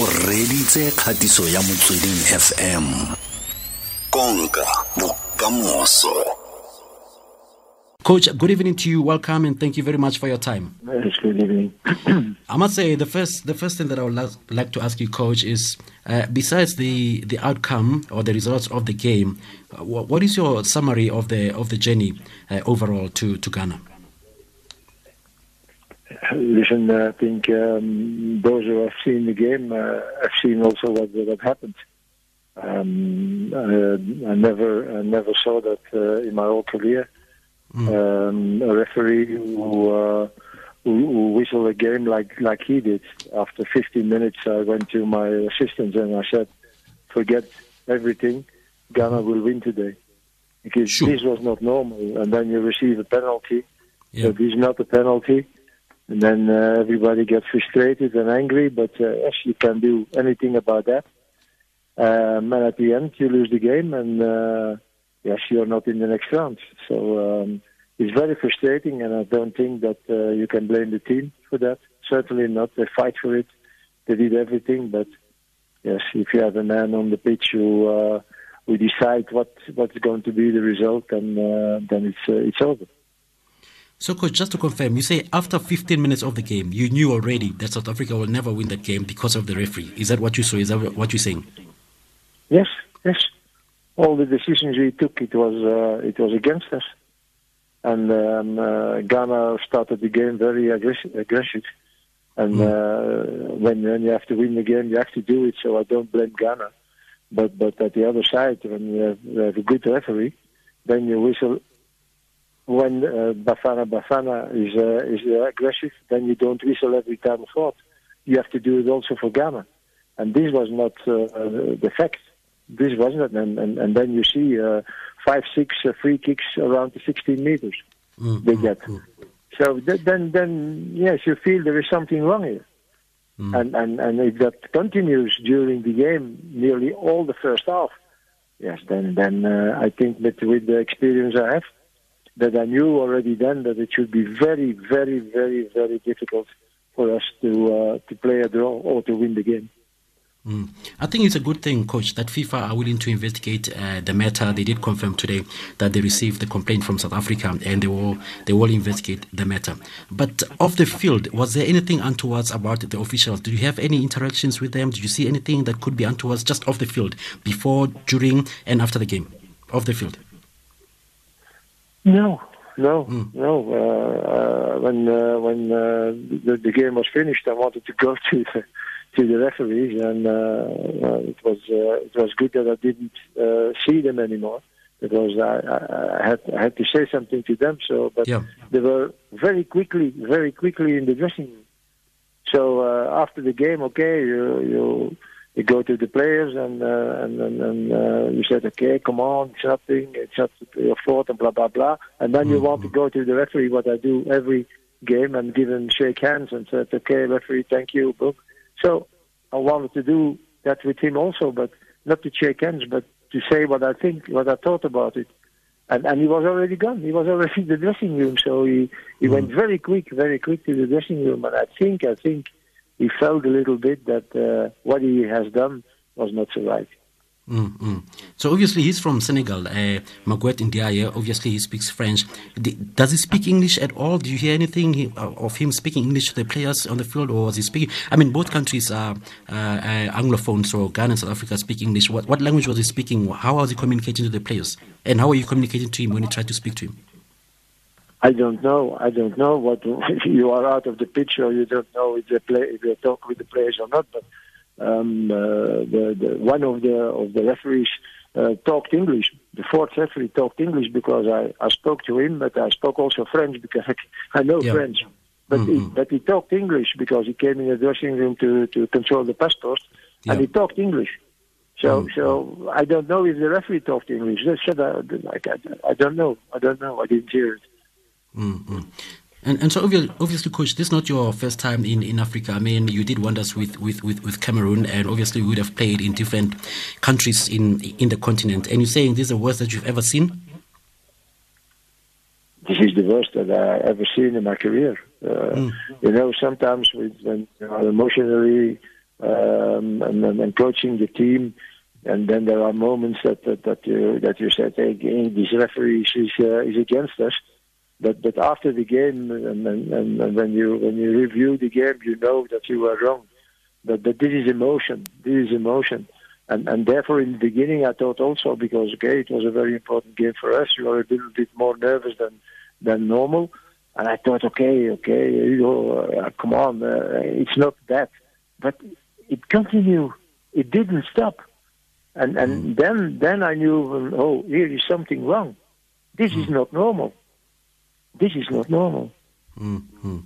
o reditse kgatiso ya motsweding fm konka bokamoso Coach, good evening to you. Welcome and thank you very much for your time. Yes, good evening. I must say the first the first thing that I would like, like to ask you, Coach, is uh, besides the the outcome or the results of the game, uh, what, what is your summary of the of the journey uh, overall to to Ghana? Listen, uh, I think um, those who have seen the game uh, have seen also what what happened. Um, uh, I never I never saw that uh, in my whole career. Um, a referee who, uh, who who whistled a game like like he did. After 15 minutes, I went to my assistants and I said, "Forget everything. Ghana will win today." Because Sure. this was not normal, and then you receive a penalty. Yeah. So this is not a penalty. And then uh, everybody gets frustrated and angry, but uh, yes, you can do anything about that. Um, and at the end, you lose the game, and uh, yes, you're not in the next round. So um, it's very frustrating, and I don't think that uh, you can blame the team for that. Certainly not. They fight for it. They did everything, but yes, if you have a man on the pitch who uh, who decide what what's going to be the result, then uh, then it's uh, it's over. So, Coach, just to confirm, you say after 15 minutes of the game, you knew already that South Africa will never win that game because of the referee. Is that what you saw? Is that what you're saying? Yes, yes. All the decisions we took, it was uh, it was against us, and um, uh, Ghana started the game very aggressive. aggressive. And uh, when when you have to win the game, you have to do it. So I don't blame Ghana, but but at the other side, when you have, you have a good referee, then you whistle. When uh, Bafana Bafana is uh, is uh, aggressive, then you don't whistle every time fault. You have to do it also for Ghana, and this was not uh, the fact this wasn't it. And, and, and then you see uh, five, six uh, free kicks around the 16 meters Mm, they mm, get. mm. So th- then, then yes, you feel there is something wrong here. Mm. And, and, and if that continues during the game, nearly all the first half, yes, then, then uh, I think that with the experience I have, that I knew already then that it should be very, very, very, very difficult for us to uh, to play a draw or to win the game. Mm. I think it's a good thing, Coach, that FIFA are willing to investigate uh, the matter. They did confirm today that they received the complaint from South Africa and they will they will investigate the matter. But off the field, was there anything untowards about the officials? Did you have any interactions with them? Did you see anything that could be untowards just off the field, before, during, and after the game? Off the field. No, no, Mm. no. Uh, uh, when uh, when uh, the, the game was finished, I wanted to go to the to the referees, and uh, uh, it was uh, it was good that I didn't uh, see them anymore because I, I, I had I had to say something to them. So, but Yeah. they were very quickly, very quickly in the dressing room. So uh, after the game, okay, you you you go to the players and uh, and and, and uh, you said, okay, come on, it's nothing, it's not your fault, and blah blah blah. And then you want to go to the referee, what I do every game, and give him shake hands and said, okay, referee, thank you, book. So I wanted to do that with him also, but not to shake hands, but to say what I think, what I thought about it. And and he was already gone. He was already in the dressing room, so he he went very quick, very quick to the dressing room. And I think I think he felt a little bit that uh, what he has done was not so right. Mm, mm. So obviously he's from Senegal, uh, Maguette Ndiaye. Obviously he speaks French. Does he speak English at all? Do you hear anything uh, of him speaking English to the players on the field, or was he speaking? I mean, both countries are uh, uh, Anglophone, so Ghana and South Africa speak English. What, what language was he speaking? How was he communicating to the players? And how are you communicating to him when you try to speak to him? I don't know. I don't know what you are out of the picture. You don't know if they play if they talk with the players or not. But um, uh, the, the one of the of the referees uh, talked English. The fourth referee talked English because I, I spoke to him, but I spoke also French because I, I know Yeah. French. But he, Mhm. but he talked English because he came in the dressing room to, to control the passports, Yeah. and he talked English. So Mhm. so I don't know if the referee talked English. That's I, I, I don't know. I don't know. I didn't hear it. Mm, mm. And, and so obviously, obviously, coach, this is not your first time in, in Africa. I mean, you did wonders with, with, with, with Cameroon, and obviously, you would have played in different countries in in the continent. And you're saying this is the worst that you've ever seen? this is the worst that I've ever seen in my career. Uh, Mm. You know, sometimes with, when you are emotionally um, and, and coaching the team. And then there are moments that that, that you that you said, "Hey, this referee is uh, is against us." But but after the game, and, and, and when you when you review the game, you know that you were wrong. But but this is emotion. This is emotion. And, and therefore, in the beginning, I thought also because okay, it was a very important game for us. You are a little bit more nervous than than normal. And I thought, okay, okay, you know, uh, come on, uh, it's not that. But it continued. It didn't stop. And and mm. then then I knew, oh, here is something wrong. This mm. is not normal. This is not normal. Mm-hmm.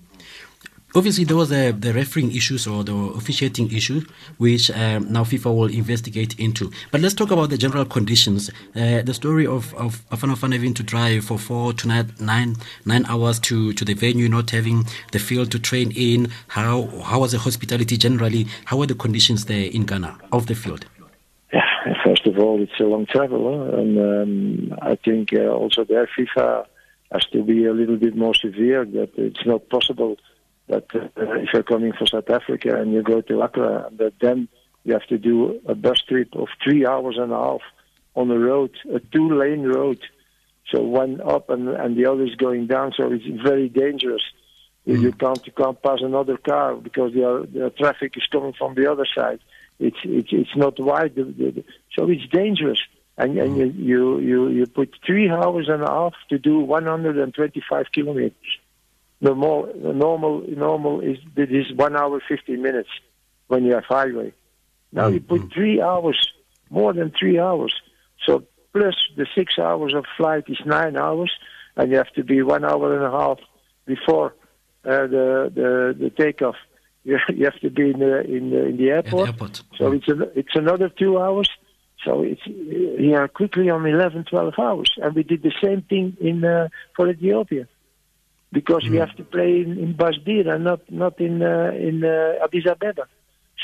Obviously, there was the refereeing issues or the officiating issue, which um, now FIFA will investigate into. But let's talk about the general conditions. Uh, the story of of Bafana having to drive for four to nine, nine, nine hours to, to the venue, not having the field to train in. How how was the hospitality generally? How were the conditions there in Ghana of the field? Yeah, first of all, it's a long travel, huh? and um, I think uh, also there FIFA has to be a little bit more severe. That it's not possible that uh, if you're coming from South Africa and you go to Accra, that then you have to do a bus trip of three hours and a half on a road, a two-lane road. So one up and, and the other is going down. So it's very dangerous. Mm. You can't you can't pass another car because the, the traffic is coming from the other side. It's it's it's not wide. So it's dangerous. And, and you, you you you put three hours and a half to do 125 kilometers. The more normal normal is it is one hour 15 minutes when you have highway. Now you put mm-hmm. three hours, more than three hours. So plus the six hours of flight is nine hours, and you have to be one hour and a half before uh, the the the takeoff. You, you have to be in the in the, in the airport. The airport. So it's a, it's another two hours. So it's we are quickly on 11, 12 hours, and we did the same thing in uh, for Ethiopia because mm. we have to play in, in Bahir Dar and not not in uh, in uh, Addis Ababa.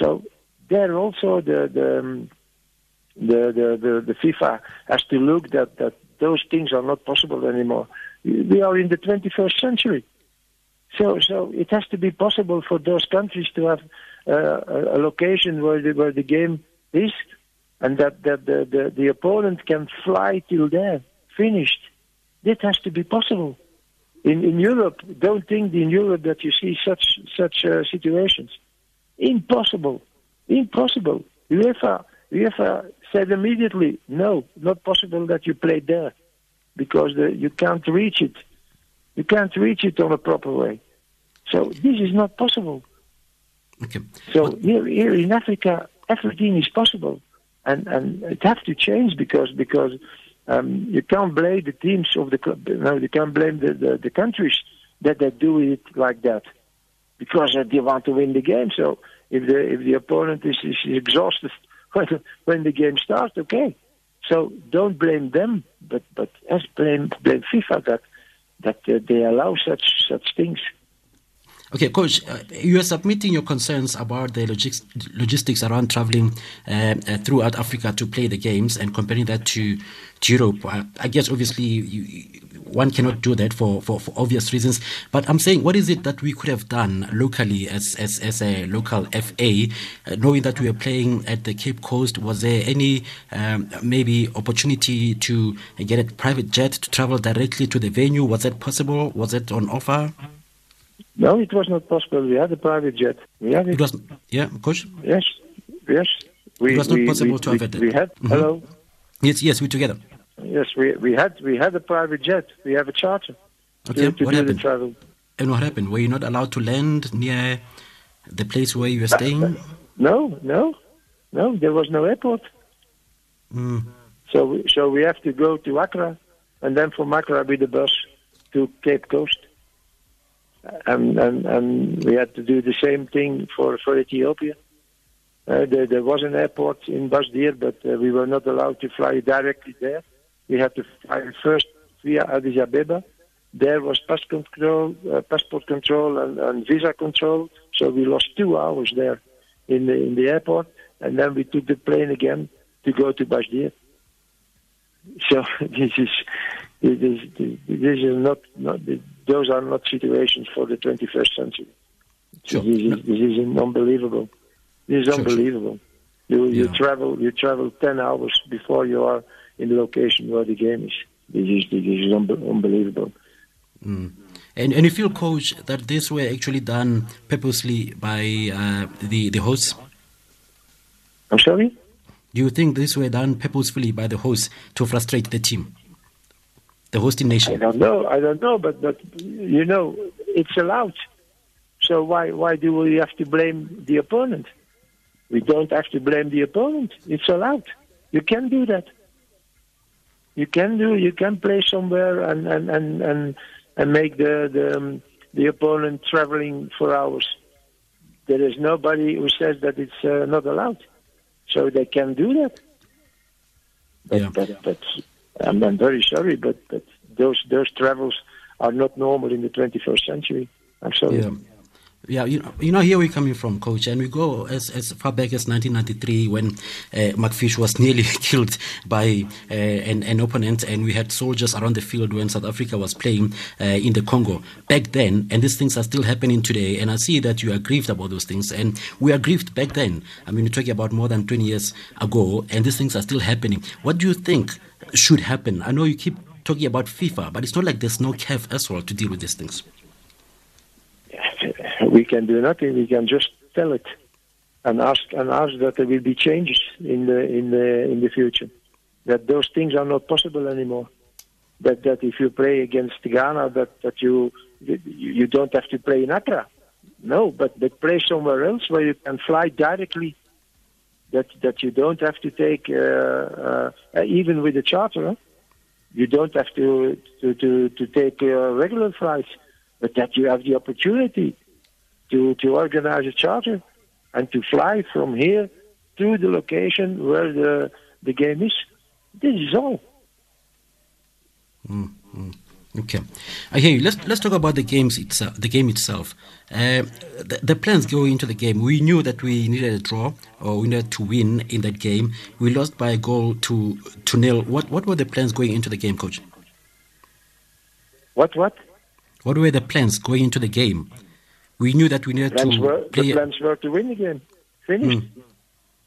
So there also the the, um, the the the the FIFA has to look that that those things are not possible anymore. We are in the 21st century, so so it has to be possible for those countries to have uh, a, a location where the where the game is, and that that the, the the opponent can fly till there, finished. That has to be possible in, in Europe, don't think in Europe that you see such such uh, situations. Impossible, impossible. UEFA UEFA said immediately, no, not possible that you play there, because the, you can't reach it. You can't reach it on a proper way. So this is not possible. Okay. So here, here in Africa, everything is possible, and and it has to change because because um, you can't blame the teams of the club. No, you can't blame the, the, the countries that they do it like that because uh, they want to win the game. So if the if the opponent is, is exhausted when when the game starts, okay. So don't blame them, but but as blame blame FIFA that that uh, they allow such such things. Okay, Coach, uh, you are submitting your concerns about the logis- logistics around traveling uh, uh, throughout Africa to play the games and comparing that to, to Europe. Uh, I guess, obviously, you, one cannot do that for, for, for, obvious reasons. But I'm saying, what is it that we could have done locally as, as, as a local FA, uh, knowing that we are playing at the Cape Coast? Was there any um, maybe opportunity to get a private jet to travel directly to the venue? Was that possible? Was that on offer? No, it was not possible. We had a private jet. We had it. it was, yeah, coach? Yes, yes. We, it was not we, possible we, to have it. We had, mm-hmm. hello? Yes, yes, we together. Yes, we, we had we had a private jet. We have a charter okay, to, to what do happened? travel. And what happened? Were you not allowed to land near the place where you were staying? No, no, no. There was no airport. Mm. So, so we have to go to Accra, and then from Accra with the bus to Cape Coast and, and, and we had to do the same thing for, for Ethiopia. Uh, there, there, was an airport in Bahir Dar, but uh, we were not allowed to fly directly there. We had to fly first via Addis Ababa. There was pass control, uh, passport control, and, and, visa control. So we lost two hours there in the in the airport, and then we took the plane again to go to Bahir Dar. So this is this is this is not not those are not situations for the 21st century. Sure. This is, this is unbelievable. This is Sure, sure. unbelievable. You you Yeah. travel you travel ten hours before you are in the location where the game is. This is this is unbe- unbelievable. And, and you feel, coach, that this were actually done purposely by uh, the, the hosts? I'm sorry. Do you think this were done purposefully by the hosts to frustrate the team? The hosting nation? I don't know. I don't know, but but you know, it's allowed. So why why do we have to blame the opponent? We don't have to blame the opponent. It's allowed. You can do that. You can do. You can play somewhere and and and and, and make the the um, the opponent traveling for hours. There is nobody who says that it's uh, not allowed. So they can do that. But, Yeah. but, but I'm, I'm very sorry, but, but those those travels are not normal in the 21st century. I'm sorry. Yeah. Yeah, you know, you know, here we're coming from, coach, and we go as, as far back as 1993 when uh, Mark Fish was nearly killed by uh, an, an opponent, and we had soldiers around the field when South Africa was playing uh, in the Congo. Back then, and these things are still happening today, and I see that you are grieved about those things, and we are grieved back then. I mean, you're talking about more than 20 years ago, and these things are still happening. What do you think should happen? I know you keep talking about FIFA, but it's not like there's no CAF as well to deal with these things. We can do nothing. We can just tell it and ask and ask that there will be changes in the in the in the future. That those things are not possible anymore. That that if you play against Ghana, that that you you don't have to play in Accra. No, but but play somewhere else where you can fly directly. That that you don't have to take uh, uh, even with the charter. You don't have to to to, to take uh, regular flights, but that you have the opportunity to to organize a charter and to fly from here to the location where the the game is. This is all. Okay, I hear you. Let's let's talk about the games itself. The game itself. Uh, the, the plans going into the game. We knew that we needed a draw or we needed to win in that game. We lost by a goal to to nil. What what were the plans going into the game, coach? What what? What were the plans going into the game? We knew that we needed Plans to were, play. the plans were to win the game. Finished.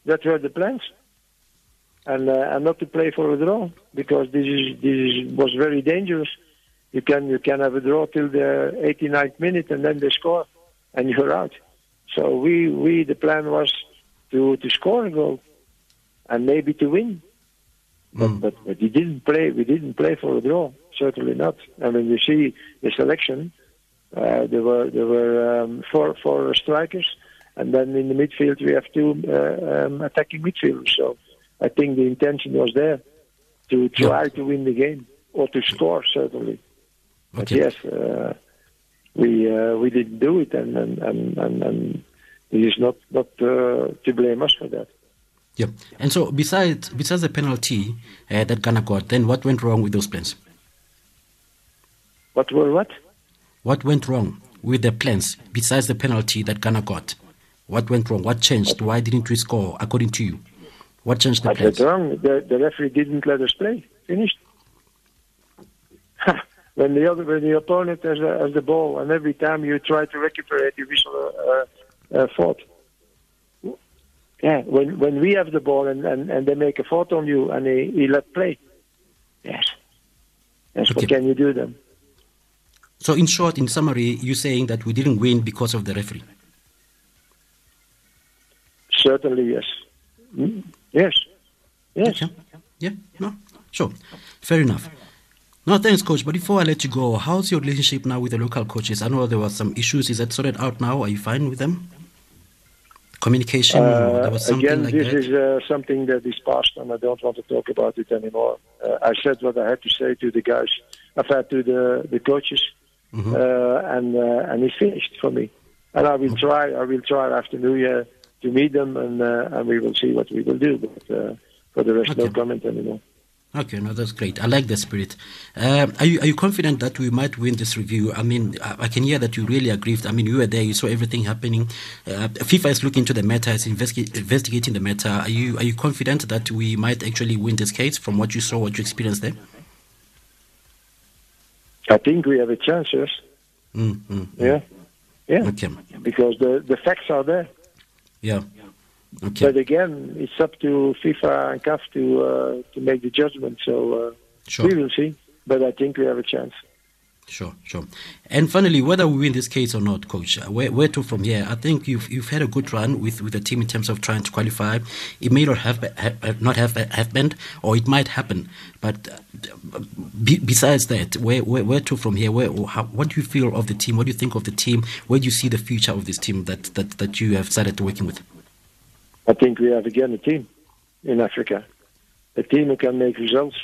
That were the plans. And uh, and not to play for a draw because this is this is, was very dangerous. You can you can have a draw till the 89th minute and then they score and you're out. So we we the plan was to to score a goal and maybe to win. But Mm. but but we didn't play we didn't play for a draw. Certainly not. I mean you see the selection uh, there were there were um, four four strikers, and then in the midfield we have two uh, um, attacking midfielders. So I think the intention was there to try to win the game or to score certainly. But Okay. yes, uh, we uh, we didn't do it, and and and and, and it is not not uh, to blame us for that. Yeah. And so besides besides the penalty uh, that Ghana got, then what went wrong with those plans? What were what? What went wrong with the plans besides the penalty that Ghana got? What went wrong? What changed? Why didn't we score according to you? What changed the I said plans? wrong. The, the referee didn't let us play. Finished. When the other, when the opponent has, a, has the ball, and every time you try to recuperate, you whistle a, a, a fault. Yeah, when when we have the ball and, and, and they make a fault on you and he, he let play. Yes. Yes, what can you do then? So in short, in summary, you're saying that we didn't win because of the referee. Certainly, yes. Mm, Yes. Yes. Okay. Yeah. No. Sure. Fair enough. No, thanks, coach. But before I let you go, how's your relationship now with the local coaches? I know there were some issues. Is that sorted out now? Are you fine with them? Communication? Uh, there was something again, like this that? is uh, something that is past, and I don't want to talk about it anymore. Uh, I said what I had to say to the guys, I've had to the the coaches, Mhm. uh, and uh, and it's finished for me. And I will try. I will try after New Year to meet them, and uh, and we will see what we will do. But uh, for the rest, no comment anymore. Okay, no, that's great. I like the spirit. Um, are you are you confident that we might win this review? I mean, I, I can hear that you really aggrieved. I mean, you were there, you saw everything happening. Uh, FIFA is looking into the matter, is investi- investigating the matter. Are you are you confident that we might actually win this case from what you saw, what you experienced there? I think we have a chance, yes. Mm, mm, mm. Yeah, yeah. Okay. Because the the facts are there. Yeah. Okay. But again, it's up to FIFA and CAF to uh, to make the judgment. So uh, sure. we will see. But I think we have a chance. Sure, sure. And finally, whether we win this case or not, coach, uh, where, where to from here? I think you've you've had a good run with, with the team in terms of trying to qualify. It may not have, have not have happened, or it might happen. But uh, be, besides that, where, where where to from here? Where how, what do you feel of the team? What do you think of the team? Where do you see the future of this team that that, that you have started working with? I think we have again a team in Africa, a team who can make results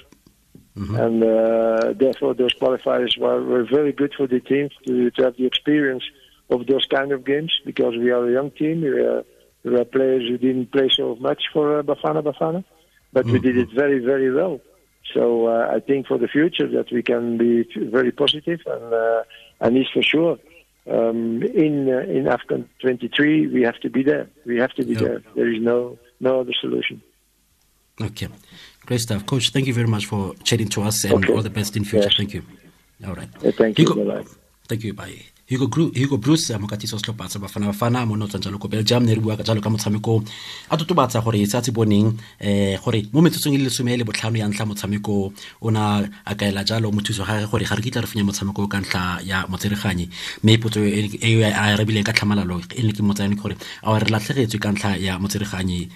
Mm-hmm. And uh, therefore, those qualifiers were, were very good for the team to, to have the experience of those kind of games because we are a young team. We are, we are players who didn't play so much for uh, Bafana Bafana, but mm-hmm. we did it very, very well. So uh, I think for the future that we can be very positive, and uh, and is for sure. Um, in uh, in AFCON 23, we have to be there. We have to be yep. there. There is no no other solution. Okay. Great stuff. Coach, thank you very much for chatting to us and okay. all the best in future. Yes. Thank you. All right. Yeah, thank you. Hugo, thank you. Bye. Hugo, Bruce mokatisi wa setlhopha sa bafana bafana mo notswang jalo ko belgium ne re bua ka jalo ka motshameko a totobatsa gore se tse boneng um gore mo metsotsong e le lesome le botlhano ya ntlha motshameko o na a kaela jalo mo thuso gage gore ga re kitla re fenya motshameko ka ntlha ya motsereganye mme potso e a arabileng ka tlhamalalo e ne ke motsayane gore a re latlhegetswe ka ntlha ya motsereganyi